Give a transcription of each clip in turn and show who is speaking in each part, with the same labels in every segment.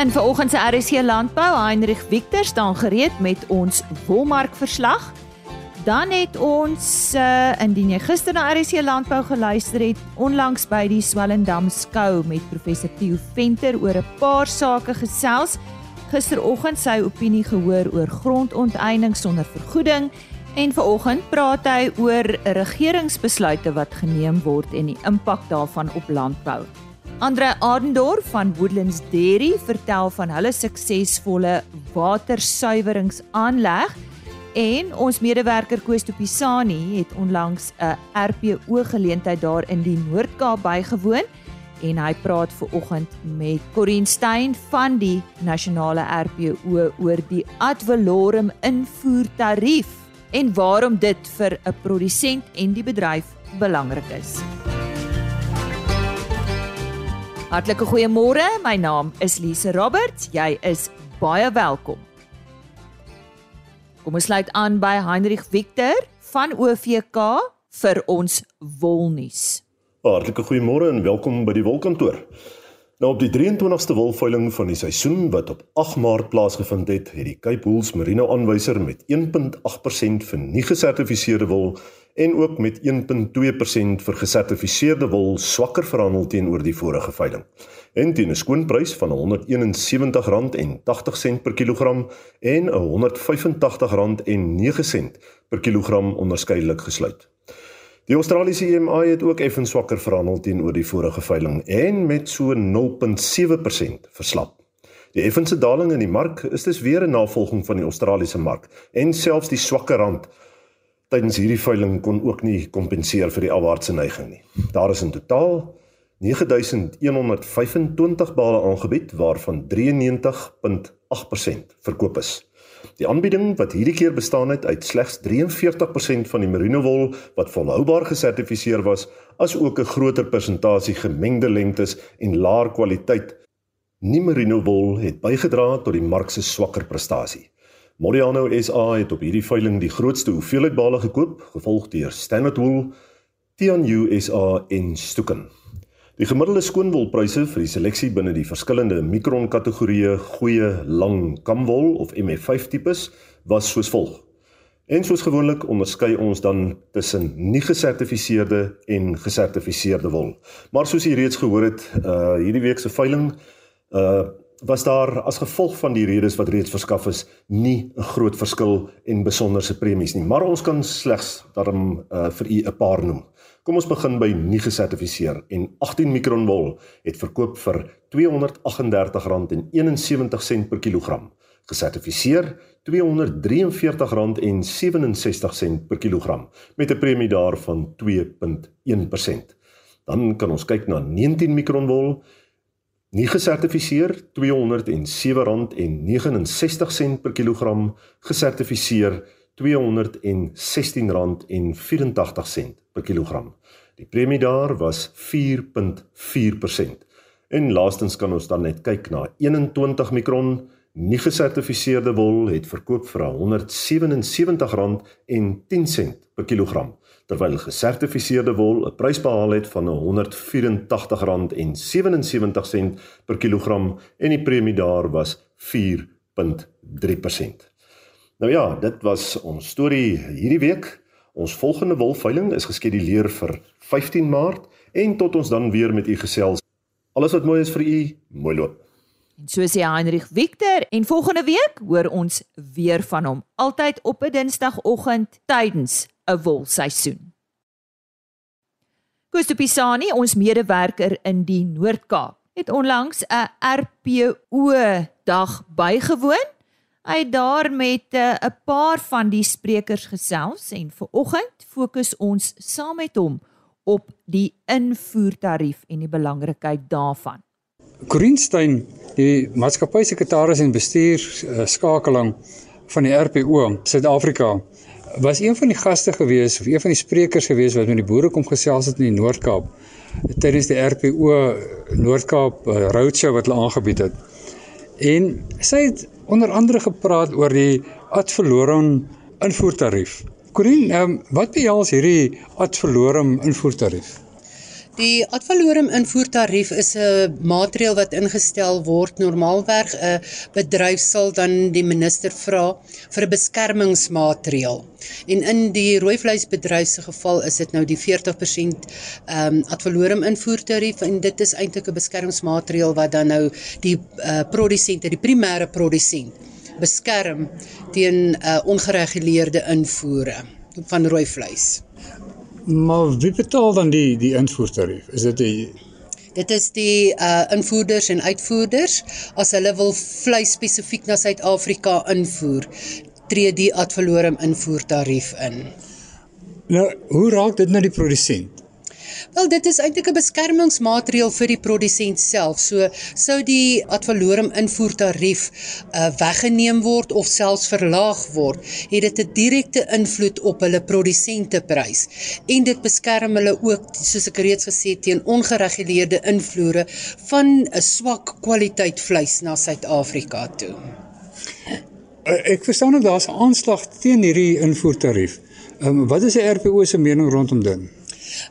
Speaker 1: In vanoggend se RSC Landbou, Heinrich Victor staan gereed met ons wolmark verslag. Dan het ons uh, indien jy gister na RSC Landbou geluister het, onlangs by die Swellendam skou met professor Theo Venter oor 'n paar sake gesels. Gisteroggend sy opinie gehoor oor grondonteiening sonder vergoeding en vanoggend praat hy oor regeringsbesluite wat geneem word en die impak daarvan op landbou. Andre Adendorf van Woodlands Dairy vertel van hulle suksesvolle watersuiweringsaanleg en ons medewerker Koos de Pisani het onlangs 'n RPO geleentheid daar in die Noord-Kaap bygewoon en hy praat ver oggend met Corin Stein van die nasionale RPO oor die ad valorem invoertarief en waarom dit vir 'n produsent en die bedryf belangrik is. Hartlike goeiemôre. My naam is Lise Roberts. Jy is baie welkom. Kom ons sluit aan by Heinrich Victor van OVK vir ons wolnuus.
Speaker 2: Hartlike goeiemôre en welkom by die wolkantoor. Nou op die 23ste wolveiling van die seisoen wat op 8 Maart plaasgevind het, het die Cape Wools Merino aanwyser met 1.8% vir nie gesertifiseerde wol en ook met 1.2% vir gesertifiseerde wol swakker verhandel teenoor die vorige veiling. En teen 'n skoonprys van R171.80 per kilogram en R185.09 per kilogram onderskeidelik gesluit. Die Australiese EMA het ook effens swakker verhandel teenoor die vorige veiling en met so 0.7% verslap. Die effense daling in die mark is dus weer 'n navolging van die Australiese mark en selfs die swakker rand tydens hierdie veiling kon ook nie kompenseer vir die afwaartse neiging nie. Daar is in totaal 9125 bale aangebied waarvan 93.8% verkoop is. Die aanbieding wat hierdie keer bestaan het uit slegs 43% van die merino wol wat volhoubaar gesertifiseer was, as ook 'n groter persentasie gemengde lengtes en laer kwaliteit nie merino wol het bygedra tot die mark se swakker prestasie. Modiano SA het op hierdie veiling die grootste hoeveelheid bale gekoop, gevolg deur Standard Wool, Tianyu SA en Stuken. Die gemiddelde skoonwolpryse vir die seleksie binne die verskillende mikron kategorieë goeie lang kamwol of MF5 tipes was soos volg. En soos gewoonlik onderskei ons dan tussen nie gesertifiseerde en gesertifiseerde wol. Maar soos jy reeds gehoor het, uh hierdie week se veiling uh was daar as gevolg van die redes wat reeds verskaf is nie 'n groot verskil en besonderse premies nie, maar ons kan slegs daarom uh, vir u 'n paar noem. Kom ons begin by nie gesertifiseer en 18 mikron wol het verkoop vir R238.71 per kilogram. Gesertifiseer R243.67 per kilogram met 'n premie daarvan 2.1%. Dan kan ons kyk na 19 mikron wol Nie gesertifiseer R207.69 per kilogram, gesertifiseer R216.84 per kilogram. Die premie daar was 4.4%. En laastens kan ons dan net kyk na 21 mikron nie gesertifiseerde wol het verkoop vir R177.10 per kilogram terwyl gesertifiseerde wol 'n prys behaal het van R184.77 per kilogram en die premie daar was 4.3%. Nou ja, dit was ons storie hierdie week. Ons volgende wolveiling is geskeduleer vir 15 Maart en tot ons dan weer met u gesels. Alles wat mooi is vir u, mooi loop.
Speaker 1: En so sê Heinrich Victor en volgende week hoor ons weer van hom, altyd op 'n Dinsdagoggend tydens 'n wolseisoen. Koos Pisani, ons medewerker in die Noord-Kaap, het onlangs 'n RPO dag bygewoon. Hy het daar met eh, 'n paar van die sprekers gesels en vir oggend fokus ons saam met hom op die invoertarief en die belangrikheid daarvan.
Speaker 3: Greenstein, die maatskappy-sekretaris en bestuur skakeling van die RPO Suid-Afrika was een van die gaste gewees of een van die sprekers gewees wat met die boere kom gesels het in die Noord-Kaap tydens die RPO Noord-Kaap uh, roadshow wat hulle aangebied het. En sy het onder andere gepraat oor die ad valorem invoertarief. Corinne, um, wat behels hierdie ad valorem invoertarief?
Speaker 4: Die ad valorem invoertarief is 'n maatreël wat ingestel word normaalweg 'n bedryf sal dan die minister vra vir 'n beskermingsmaatreël. En in die rooi vleisbedryf se geval is dit nou die 40% ehm ad valorem invoertarief en dit is eintlik 'n beskermingsmaatreël wat dan nou die uh, produsente, die primêre produsent beskerm teen uh, ongereguleerde invoere van rooi vleis.
Speaker 3: Maar wie betaal dan die die invoertarief? Is dit die
Speaker 4: Dit is die uh invoerders en uitvoerders as hulle wil vleis spesifiek na Suid-Afrika invoer, tree die ad valorem invoertarief in.
Speaker 3: Nou, hoe raak dit nou die produsent?
Speaker 4: Wel dit is eintlik 'n beskermingsmaatreël vir die produsent self. So sou die ad valorem invoertarief uh, weggeneem word of selfs verlaag word, het dit 'n direkte invloed op hulle produsenteprys en dit beskerm hulle ook soos ek reeds gesê teen ongereguleerde invloere van 'n swak kwaliteit vleis na Suid-Afrika toe.
Speaker 3: Uh, ek verstaan dat daar's 'n aanslag teen hierdie invoertarief. Um, wat is die RPO se mening rondom dit?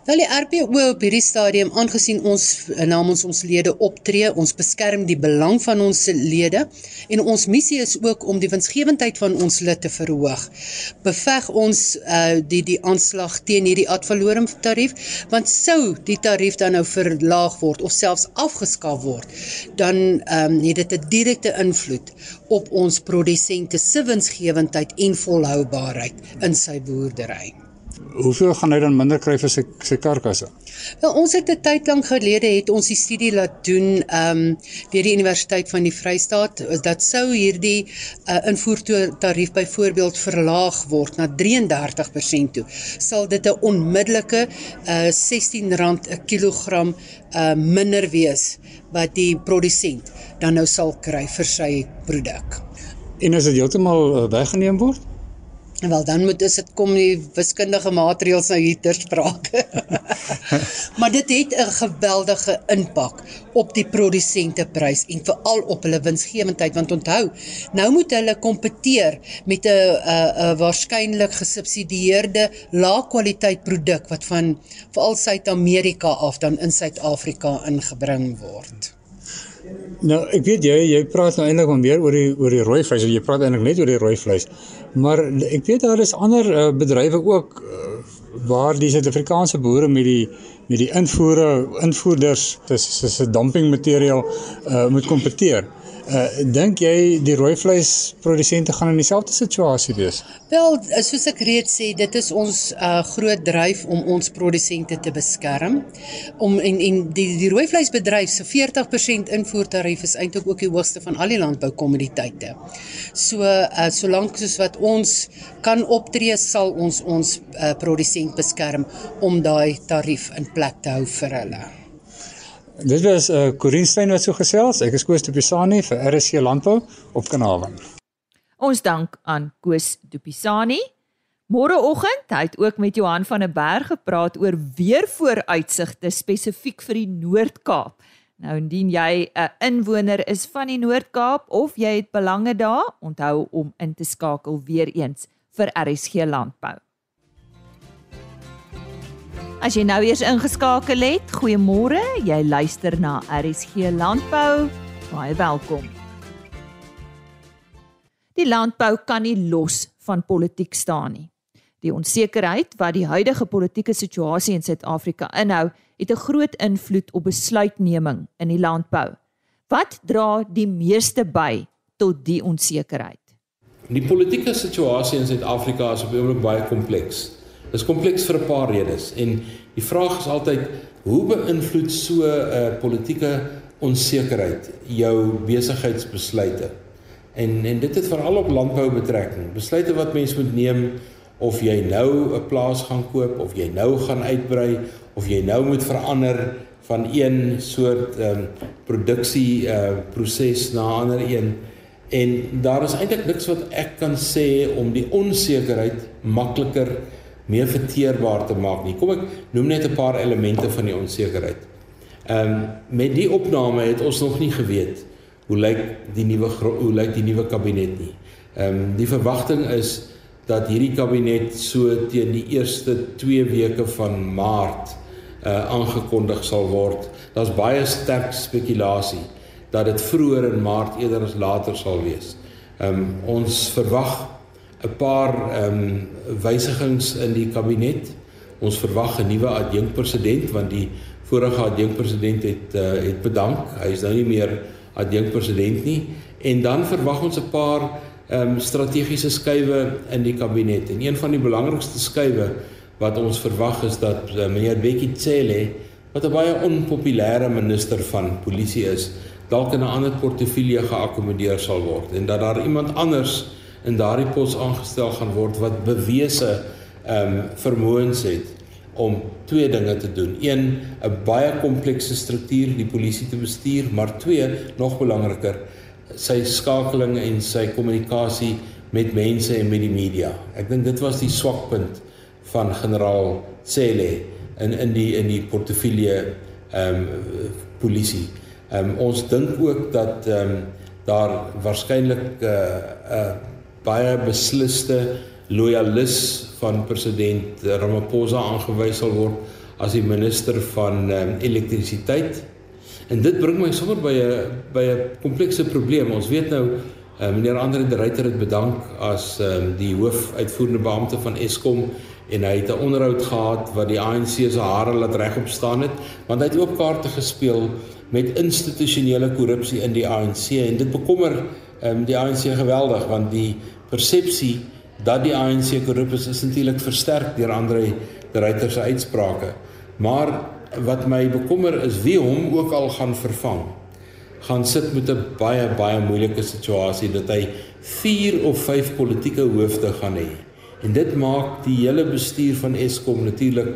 Speaker 4: Wel die RPO op hierdie stadium aangesien ons namens ons lede optree, ons beskerm die belang van ons lede en ons missie is ook om die winsgewendheid van ons lid te verhoog. Beveg ons uh die die aanslag teen hierdie ad valorem tarief, want sou die tarief dan nou verlaag word of selfs afgeskaf word, dan um, het dit 'n direkte invloed op ons produsente se winsgewendheid en volhoubaarheid in sy boerdery
Speaker 3: hoeveel gaan hy dan minder kry vir sy sy karkasse?
Speaker 4: Wel ons het 'n tyd lank gelede het ons die studie laat doen ehm um, deur die Universiteit van die Vrystaat dat sou hierdie uh, invoertarief byvoorbeeld verlaag word na 33% toe sal dit 'n onmiddellike uh, R16 'n kilogram uh, minder wees wat die produsent dan nou sal kry vir sy produk.
Speaker 3: En as dit heeltemal uh, weggeneem word?
Speaker 4: Wel dan moet dit kom die wiskundige maatreëls nou hier ter sprake. maar dit het 'n geweldige impak op die produsenteprys en veral op hulle winsgewendheid want onthou, nou moet hulle kompeteer met 'n 'n 'n waarskynlik gesubsidieerde lae kwaliteit produk wat van veral Suid-Amerika af dan in Suid-Afrika ingebring word.
Speaker 3: Nou, ek weet jy jy praat nou eintlik meer oor die oor die rooi vleis, jy praat eintlik net oor die rooi vleis. Maar ek weet daar is ander uh, bedrywe ook uh, waar die Suid-Afrikaanse boere met die met die invoere invoerders dis is 'n dumping materiaal uh, moet kompeteer. Uh dink jy die rooi vleisprodusente gaan in dieselfde situasie wees?
Speaker 4: Wel, soos ek reeds sê, dit is ons uh groot dryf om ons produsente te beskerm. Om en en die die rooi vleisbedryf se 40% invoertarief is eintlik ook die hoogste van al die landboukommoditeite. So uh solank soos wat ons kan optree, sal ons ons uh produsent beskerm om daai tarief in plek te hou vir hulle.
Speaker 3: Dit was uh, Corin Stein wat so gesels. Ek is Koos de Pisani vir RSC Landbou op Kanaal.
Speaker 1: Ons dank aan Koos de Pisani. Môreoggend het ook met Johan van der Berg gepraat oor weervooruitsigte spesifiek vir die Noord-Kaap. Nou indien jy 'n inwoner is van die Noord-Kaap of jy het belange daar, onthou om in te skakel weer eens vir RSG Landbou. As jy nou eers ingeskakel het, goeiemôre. Jy luister na RSG Landbou. Baie welkom. Die landbou kan nie los van politiek staan nie. Die onsekerheid wat die huidige politieke situasie in Suid-Afrika inhou, het 'n groot invloed op besluitneming in die landbou. Wat dra die meeste by tot die onsekerheid?
Speaker 5: Die politieke situasie in Suid-Afrika is op 'n oomblik baie kompleks. Dis kompleks vir 'n paar redes en die vraag is altyd hoe beïnvloed so 'n uh, politieke onsekerheid jou besigheidsbesluite? En en dit het veral op landbou betrekking. Besluite wat mense moet neem of jy nou 'n plaas gaan koop of jy nou gaan uitbrei of jy nou moet verander van een soort ehm um, produksie uh proses na 'n ander een. En daar is eintlik niks wat ek kan sê om die onsekerheid makliker meer verteerbaar te maak nie. Kom ek noem net 'n paar elemente van die onsekerheid. Ehm um, met die opname het ons nog nie geweet hoe lyk die nuwe hoe lyk die nuwe kabinet nie. Ehm um, die verwagting is dat hierdie kabinet so teen die eerste 2 weke van Maart uh aangekondig sal word. Daar's baie sterk spekulasie dat dit vroeër in Maart eerder as later sal wees. Ehm um, ons verwag 'n paar ehm um, wysigings in die kabinet. Ons verwag 'n nuwe adjunkpresident want die vorige adjunkpresident het uh, het bedank. Hy is nou nie meer adjunkpresident nie en dan verwag ons 'n paar ehm um, strategiese skuwe in die kabinet. En een van die belangrikste skuwe wat ons verwag is dat uh, meneer Bekkie Cele wat 'n baie onpopulêre minister van polisie is, dalk in 'n ander portefeulje geakkommodeer sal word en dat daar iemand anders in daardie pos aangestel gaan word wat bewese ehm um, vermoëns het om twee dinge te doen. Een, 'n baie komplekse struktuur die polisie te bestuur, maar twee, nog belangriker, sy skakeling en sy kommunikasie met mense en met die media. Ek dink dit was die swakpunt van generaal Cele in in die in die portefeulje ehm um, polisie. Ehm um, ons dink ook dat ehm um, daar waarskynlik 'n uh, eh, 'n uh, eh, baie besliste loyalis van president Ramaphosa aangewys sal word as die minister van um, elektrisiteit. En dit bring my sommer by 'n by 'n komplekse probleem. Ons weet nou uh, meneer Andre de Ruyter het bedank as um, die hoofuitvoerende beampte van Eskom en hy het 'n onderhoud gehad wat die ANC se hare laat regop staan het, want hy het ook kaarte gespeel met institusionele korrupsie in die ANC en dit bekommer um, die ANC geweldig want die persepsie dat die ANC korrup is is natuurlik versterk deur Andre de Ruyter se uitsprake. Maar wat my bekommer is wie hom ook al gaan vervang gaan sit met 'n baie baie moeilike situasie dat hy 4 of 5 politieke hoofde gaan hê. En dit maak die hele bestuur van Eskom natuurlik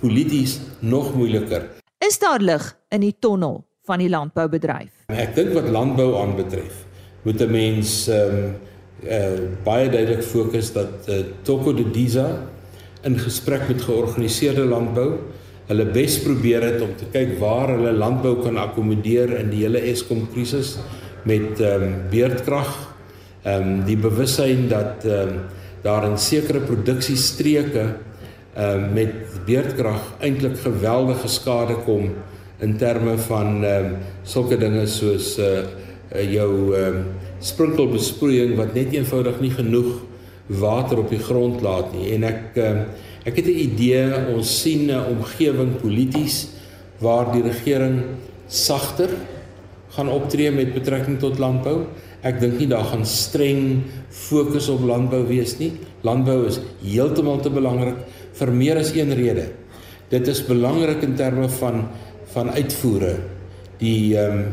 Speaker 5: polities nog moeiliker.
Speaker 1: Is daar lig in die tonnel van die landboubedryf?
Speaker 5: Ek dink wat landbou aanbetref, moet 'n mens ehm um, uh, baie duidelik fokus dat uh, Toko de Diza in gesprek met georganiseerde landbou hulle bes probeer het om te kyk waar hulle landbou kan akkommodeer in die hele Eskom krisis met ehm um, beerdkrag. Ehm um, die bewussyn dat ehm um, daar in sekere produksiestreke ehm um, met beerdkrag eintlik geweldige skade kom in terme van ehm um, sulke dinge soos uh, uh jou ehm um, sprinkelbesproeiing wat net eenvoudig nie genoeg water op die grond laat nie en ek ehm, ek het 'n idee ons sien 'n omgewing polities waar die regering sagter gaan optree met betrekking tot landbou. Ek dink nie daar gaan streng fokus op landbou wees nie. Landbou is heeltemal te belangrik vir meer as een rede. Dit is belangrik in terme van van uitvoere. Die ehm um,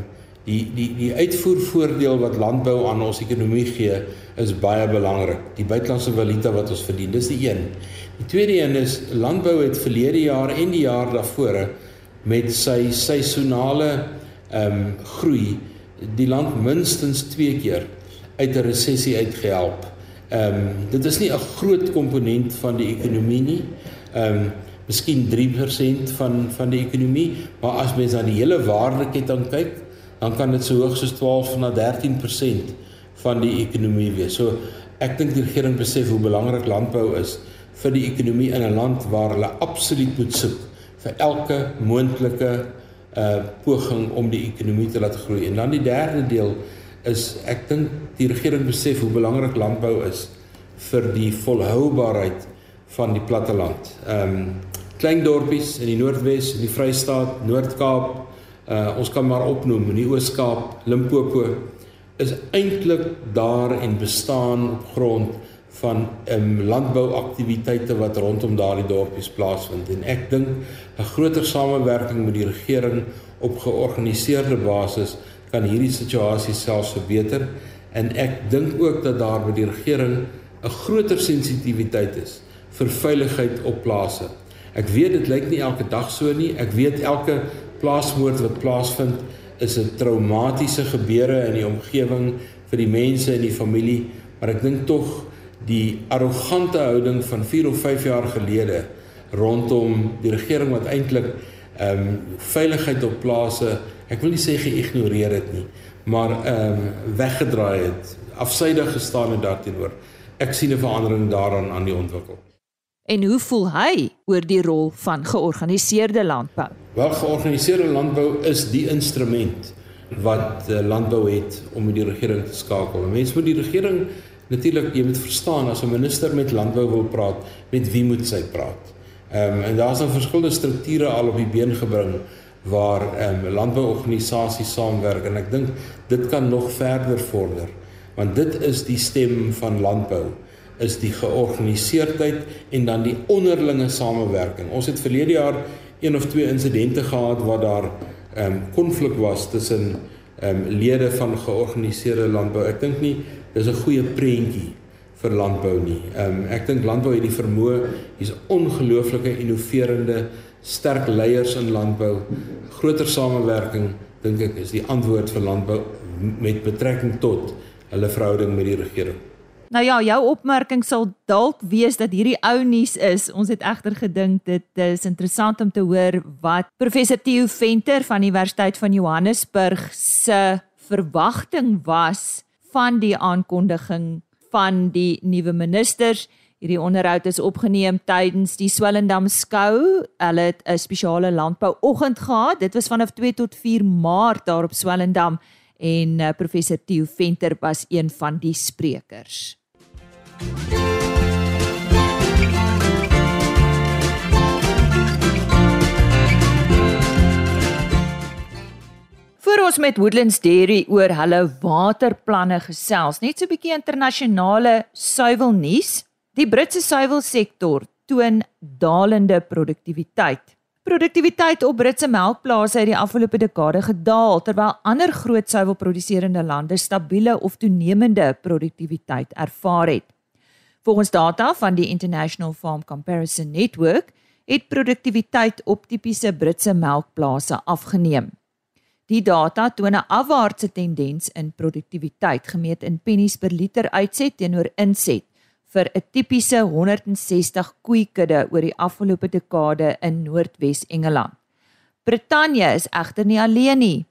Speaker 5: Die die die uitvoervoordeel wat landbou aan ons ekonomie gee is baie belangrik. Die buitelandse valuta wat ons verdien, dis die een. Die tweede een is landbou het verlede jaar en die jaar daarvoor met sy seisonale ehm um, groei die land minstens 2 keer uit 'n resessie uitgehelp. Ehm um, dit is nie 'n groot komponent van die ekonomie nie. Ehm um, miskien 3% van van die ekonomie, maar as mens aan die hele waardeketting kyk, dan kan dit so hoog soos 12 na 13% van die ekonomie wees. So ek dink die regering besef hoe belangrik landbou is vir die ekonomie in 'n land waar hulle absoluut moet soek vir elke moontlike uh poging om die ekonomie te laat groei. En dan die derde deel is ek dink die regering besef hoe belangrik landbou is vir die volhoubaarheid van die platteland. Ehm um, klein dorpies in die Noordwes, in die Vrystaat, Noord-Kaap, uh ons kan maar opnoem in die Oos-Kaap, Limpopo is eintlik daar en bestaan op grond van um, landbouaktiwiteite wat rondom daardie dorpies plaasvind en ek dink 'n groter samewerking met die regering op georganiseerde basis kan hierdie situasie selfs verbeter en ek dink ook dat daar by die regering 'n groter sensitiwiteit is vir veiligheid op plase. Ek weet dit lyk nie elke dag so nie. Ek weet elke plaasmoord wat plaasvind is 'n traumatiese gebeure in die omgewing vir die mense en die familie, maar ek dink tog die arrogante houding van 4 of 5 jaar gelede rondom die regering wat eintlik ehm um, veiligheid op plase, ek wil nie sê geïgnoreer het nie, maar ehm um, weggedraai het, afsydig gestaan het daarteenoor. Ek sien 'n verandering daaraan aan die ontwikkel.
Speaker 1: En hoe voel hy oor die rol van georganiseerde landbou?
Speaker 5: Wel, georganiseerde landbou is die instrument wat uh, landbou het om met die regering te skakel. Mense moet die regering natuurlik jy moet verstaan as 'n minister met landbou wil praat, met wie moet sy praat? Ehm um, en daar's 'n verskillende strukture al op die been gebring waar ehm um, landbouorganisasies saamwerk en ek dink dit kan nog verder vorder want dit is die stem van landbou is die georganiseerdheid en dan die onderlinge samewerking. Ons het verlede jaar een of twee insidente gehad waar daar ehm um, konflik was tussen ehm um, lede van georganiseerde landbou. Ek dink nie dis 'n goeie prentjie vir landbou nie. Ehm um, ek dink landbou het die vermoë, hier's ongelooflike innoverende sterk leiers in landbou. Groter samewerking dink ek is die antwoord vir landbou met betrekking tot hulle verhouding met die regering.
Speaker 1: Nou ja, jou opmerking sal dalk wees dat hierdie ou nuus is. Ons het egter gedink dit is interessant om te hoor wat professor Theo Venter van die Universiteit van Johannesburg se verwagting was van die aankondiging van die nuwe ministers. Hierdie onderhoud is opgeneem tydens die Swellendam skou. Hulle het 'n spesiale landbouoggend gehad. Dit was vanaf 2 tot 4 Maart daar op Swellendam en uh, professor Theo Venter was een van die sprekers. Voor ons met Woodlands Dairy oor hulle waterplanne gesels, net so 'n bietjie internasionale suiwelnuus. Die Britse suiwelsektor toon dalende produktiwiteit. Produktiwiteit op Britse melkplase het die afgelope dekade gedaal terwyl ander groot suiwelproduserende lande stabiele of toenemende produktiwiteit ervaar het. Volgens data van die International Farm Comparison Network het produktiwiteit op tipiese Britse melkplase afgeneem. Die data toon 'n afwaartse tendens in produktiwiteit gemeet in pennies per liter uitset teenoor inset vir 'n tipiese 160 koeikudde oor die afgelope dekade in Noordwes Engeland. Brittanje is egter nie alleen nie.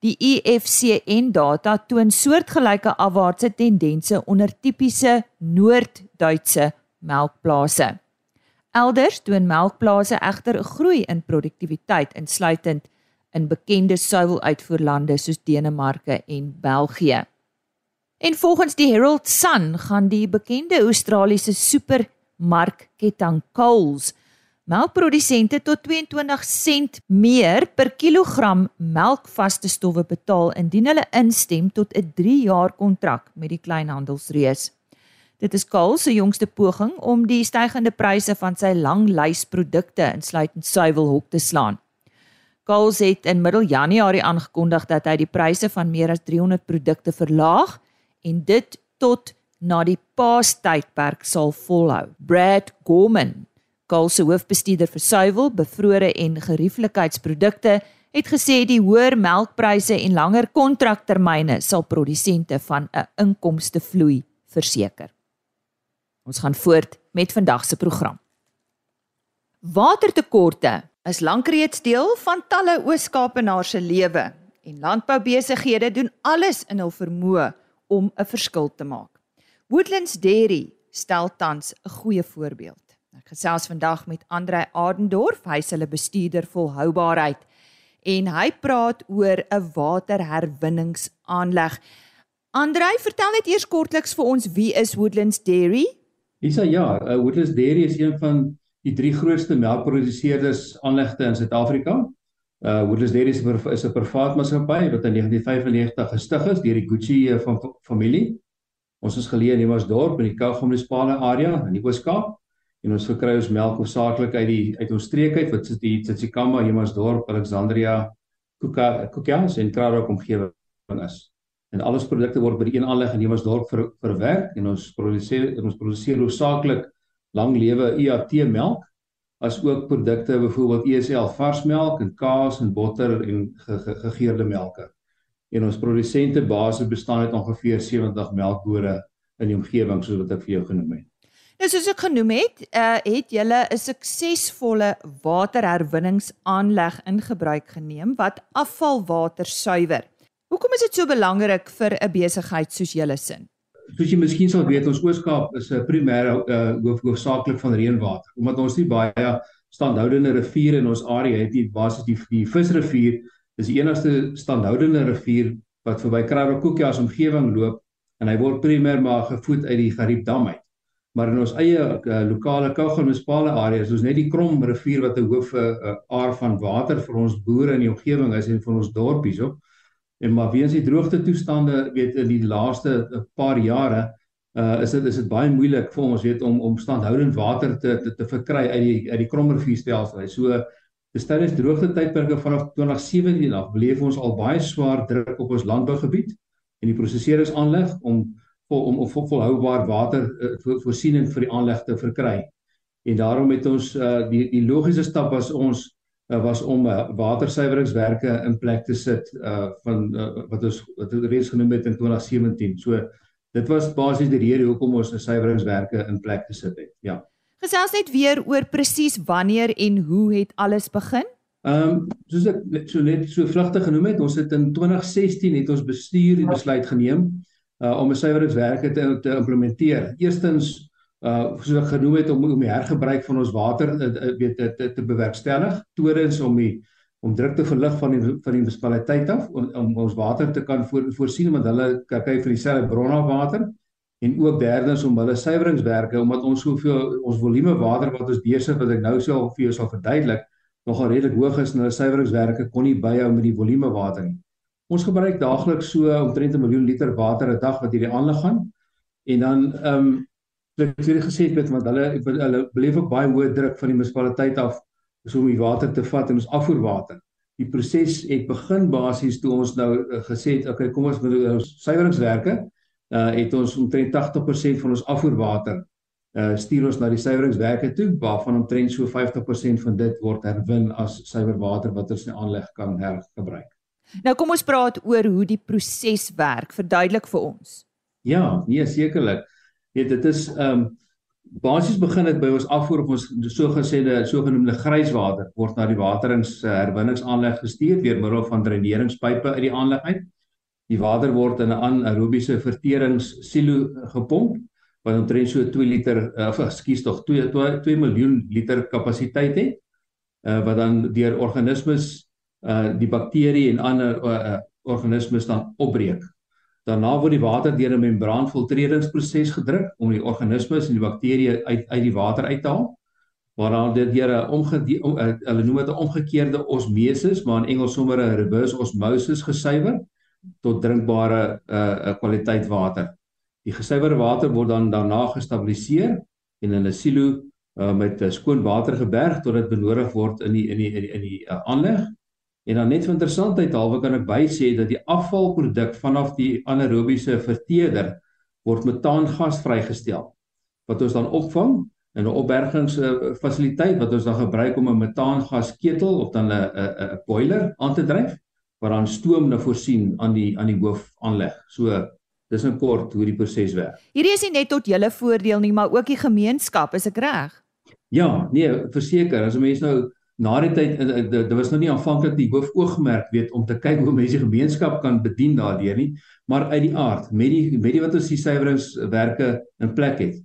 Speaker 1: Die IFCN data toon soortgelyke afwaartse tendense onder tipiese Noord-Duitse melkplase. Elders toon melkplase egter 'n groei in produktiwiteit insluitend in bekende suiweluitvoerlande soos Denemarke en België. En volgens die Herald Sun gaan die bekende Australiese supermarkketting Coles melkprodusente tot 22 sent meer per kilogram melkvaste stowwe betaal indien hulle instem tot 'n 3 jaar kontrak met die kleinhandelsreus. Dit is Coles se jongste poging om die stygende pryse van sy lang lys produkte insluitend suiwelhok te slaan. Coles het in middel Januarie aangekondig dat hy die pryse van meer as 300 produkte verlaag en dit tot na die Paastydperk sal volhou. Brad Gorman, Coles se hoofbestuurder vir suiwel, bevrore en gerieflikheidsprodukte, het gesê die hoër melkpryse en langer kontraktermyne sal produsente van 'n inkomste vloei verseker. Ons gaan voort met vandag se program. Watertekorte is lankreeds deel van talle Oos-Kaapenaars se lewe en landboubesighede doen alles in hul vermoë om 'n verskil te maak. Woodlands Dairy stel tans 'n goeie voorbeeld. Gesels vandag met Andre Adendorf, hy's hulle bestuurder volhoubaarheid en hy praat oor 'n waterherwinningsaanleg. Andre, vertel net eers kortliks vir ons wie is Woodlands Dairy?
Speaker 6: Isa ja, uh, Woodlands Dairy is een van die drie grootste melkproduseerders aanlegte in Suid-Afrika. Uh Woodlands Dairy is 'n privaat maatskappy wat in 1995 gestig is deur die Gucci van familie. Ons is geleë in Emmausdorp in die Kaap munisipale area in die Oos-Kaap en ons verkry ons melk hoofsaaklik uit die uit ons streek uit wat sit die Tsitsikamma, Emmausdorp, Alexandria, Kuka, Kukias en Krarok omgewing is. En alles produkte word by die een aanleg in Emmausdorp ver, verwerk en ons produseer ons produseer hoofsaaklik lang lewe IAT melk as ook produkte byvoorbeeld ESL varsmelk en kaas en botter en ge, ge, gegeurde melke. En ons produsente basis bestaan uit ongeveer 70 melkbore in die omgewing soos wat ek vir jou genoem het.
Speaker 1: Nou soos ek genoem het, uh, het julle 'n suksesvolle waterherwinningsaanleg in gebruik geneem wat afvalwater suiwer. Hoekom is dit so belangrik vir 'n besigheid soos julle sin?
Speaker 6: soos jy miskien sal weet, ons Oos-Kaap is 'n primêre uh, hoof hoofsaaklik van reënwater. Omdat ons nie baie standhoudende riviere in ons area het nie, basies die die Visrivier is die enigste standhoudende rivier wat verby Kraaiboekie se omgewing loop en hy word primêr maar gevoed uit die Gariepdam uit. Maar in ons eie uh, lokale Kaapstad munisipale areas, soos net die Krom rivier wat 'n hoof 'n uh, aar van water vir ons boere in die omgewing is en vir ons dorpies op. En maar weens die droogte toestande, weet in die laaste paar jare, uh is dit is dit baie moeilik vir ons weet om om standhoudend water te te, te verkry uit die uit die Krom rivierstelsel. So dis tydens droogte tydperke vanaf 2017 af beleef ons al baie swaar druk op ons landbougebied en die prosesseringsaanleg om om vol, volhoubaar water uh, voorsiening vir die aanleg te verkry. En daarom het ons uh, die die logiese stap was ons uh, was om uh, watersuiweringswerke in plek te sit uh, van uh, wat ons wat ons reeds genoem het in 2017. So dit was basies die rede hoekom ons 'n suiweringswerke in plek gesit het. Ja.
Speaker 1: Gesels net weer oor presies wanneer en hoe het alles begin?
Speaker 6: Ehm um, soos ek so net so vlugtig genoem het, ons het in 2016 het ons bestuur die besluit geneem uh om 'n suiweringswerke te te implementeer. Eerstens uh soos ek genoem het om om die hergebruik van ons water uh, uh, weet te, te te bewerkstellig. Tweedens om die om druk te verlig van die van die munisipaliteit af om, om ons water te kan voor, voorsien want hulle kyk vir dieselfde bron af water en ook derdens om hulle suiweringswerke omdat ons soveel ons volume water wat ons besig wat ek nou sal vir jou sal verduidelik nogal redelik hoog is en hulle suiweringswerke kon nie byhou met die volume water nie. Ons gebruik daagliks so omtrent 'n miljoen liter water 'n dag wat hierdie aanleg gaan. En dan ehm um, ek het hierdie gesê het want hulle hulle beleef ook baie hoë druk van die munisipaliteit af om die water te vat en ons afvoerwater. Die proses het begin basies toe ons nou uh, gesê het okay kom ons met ons suiweringswerke uh het ons omtrent 80% van ons afvoerwater uh stuur ons na die suiweringswerke toe waarvan omtrent so 50% van dit word herwin as suiwer water wat ons in aanleg kan hergebruik.
Speaker 1: Nou kom ons praat oor hoe die proses werk. Verduidelik vir ons.
Speaker 6: Ja, nee sekerlik. Nee, dit is um basies begin dit by ons afvoer op ons sogenaamde sogenaamde grijswater word na die waterings uh, herwinningsaanleg gestuur deur middel van dreineringspype uit die aanleg uit. Die water word in 'n anaerobiese verteringssilo gepomp wat omtrent so 2 liter uh, of ekskuus tog 2 2 2 miljoen liter kapasiteit het. Uh, wat dan deur organismes uh die bakterie en ander uh, uh, organismes dan opbreek. Daarna word die water deur 'n membraanfiltreringsproses gedruk om die organismes en die bakterieë uit uit die water uit te haal. Waarna dit deur 'n omgedie om, uh, hulle noem dit 'n omgekeerde osmosis, maar in Engels sommer 'n reverse osmosis gesuiwer tot drinkbare uh kwaliteit water. Die gesuiwerde water word dan daarna gestabiliseer en in 'n silo uh met skoon water geberg tot dit benodig word in die in die in die, in die uh, aanleg. En dan net vir interessantheid halwe kan ek by sê dat die afvalproduk vanaf die anaerobiese verteerder word metaangas vrygestel wat ons dan opvang in 'n opbergingsfasiliteit wat ons dan gebruik om 'n metaangasketel of dan 'n 'n boiler aan te dryf waar dan stoom nou voorsien aan die aan die hoofaanleg. So dis in kort hoe die proses werk.
Speaker 1: Hierdie is nie net tot julle voordeel nie, maar ook die gemeenskap, is ek reg?
Speaker 6: Ja, nee, verseker, as 'n mens nou na die tyd eh, eh, dit was nou nie aanvanklik die hoofoogmerk weet om te kyk hoe mense gemeenskap kan bedien daardeur nie, maar uit die aard met die met die wat ons die suiweringswerke in plek het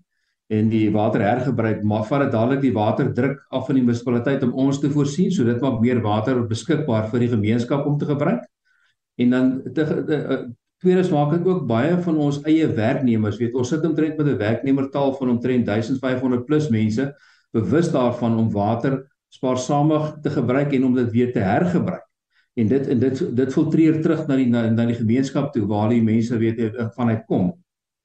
Speaker 6: en die water hergebruik maar vat dit dadelik die waterdruk af van die munisipaliteit om ons te voorsien so dit maak meer water beskikbaar vir die gemeenskap om te gebruik. En dan te, te, te, tweedens maak dit ook baie van ons eie werknemers weet ons sit omtrent met 'n werknemertaal van omtrent 1500 plus mense bewus daarvan om water spaarsamig te gebruik en om dit weer te hergebruik en dit en dit dit filtreer terug na die na, na die gemeenskap toe waar die mense weet vanuit kom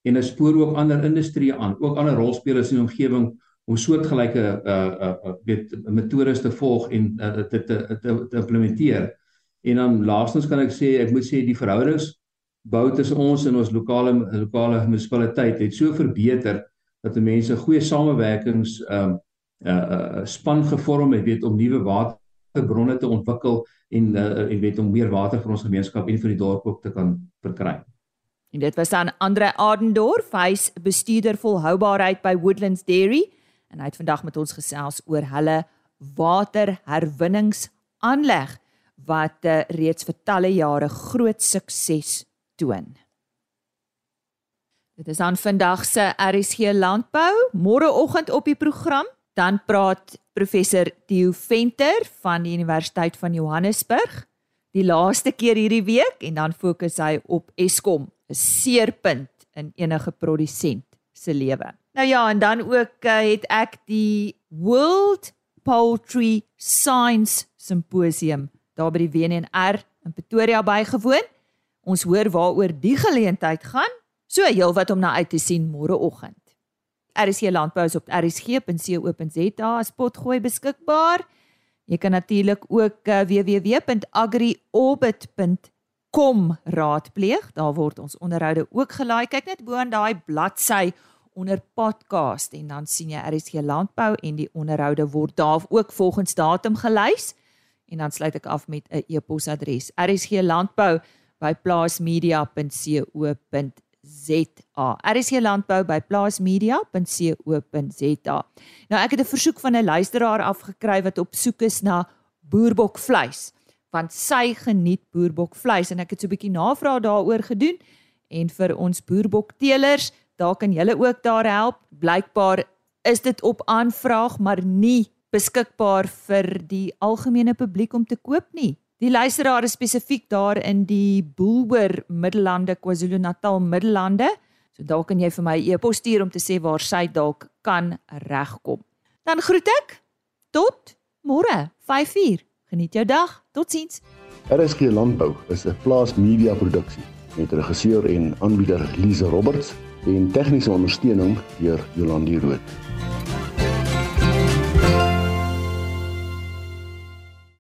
Speaker 6: en dit spoor ook ander industrieë aan, ook ander rolspelers in die omgewing om soortgelyke uh uh weet metodes te volg en uh, te, te te te implementeer. En dan laastens kan ek sê ek moet sê die verhoudings bou tussen ons en ons lokale lokale munisipaliteit het so verbeter dat mense goeie samewerkings um span gevorm het weet om nuwe waterbronne te ontwikkel en uh, en weet om meer water vir ons gemeenskap en vir die dorp ook te kan verkry.
Speaker 1: En dit was dan Andre Adendorf, hy's bestuurder volhoubaarheid by Woodlands Dairy en hy het vandag met ons gesels oor hulle waterherwinningsaanleg wat uh, reeds vir talle jare groot sukses toon. Dit is aan vandag se RSG Landbou, môreoggend op die program. Dan praat professor Theo Venter van die Universiteit van Johannesburg die laaste keer hierdie week en dan fokus hy op Eskom, 'n seerpunt in enige produsent se lewe. Nou ja, en dan ook uh, het ek die World Poultry Science Symposium daar by die WNR in Pretoria bygewoon. Ons hoor waaroor die geleentheid gaan. So heelwat om na uit te sien môreoggend. RSC Landbou is op rsg.co.za as potgooi beskikbaar. Jy kan natuurlik ook uh, www.agriorbit.com raadpleeg. Daar word ons onderhoude ook gelaai. Kyk net bo aan daai bladsy onder podcast en dan sien jy RSG Landbou en die onderhoude word daar ook volgens datum gelys. En dan sluit ek af met 'n e-posadres: rsglandbou@plaasmedia.co.za. RSG Landbou by plaasmedia.co.za. Nou ek het 'n versoek van 'n luisteraar afgekry wat op soek is na boerbokvleis want sy geniet boerbokvleis en ek het so 'n bietjie navraag daaroor gedoen en vir ons boerbokteelers daar kan julle ook daar help. Blykbaar is dit op aanvraag, maar nie beskikbaar vir die algemene publiek om te koop nie. Die luisteraar is spesifiek daar in die Boelhoor Middellande, KwaZulu-Natal Middellande. So dalk kan jy vir my 'n e-pos stuur om te sê waar sy dalk kan regkom. Dan groet ek tot môre 5uur. Geniet jou dag. Totsiens.
Speaker 7: RSG Landbou is 'n plaas media produksie met regisseur en aanbieder Lize Roberts en tegniese ondersteuning deur Jolandi Rooi.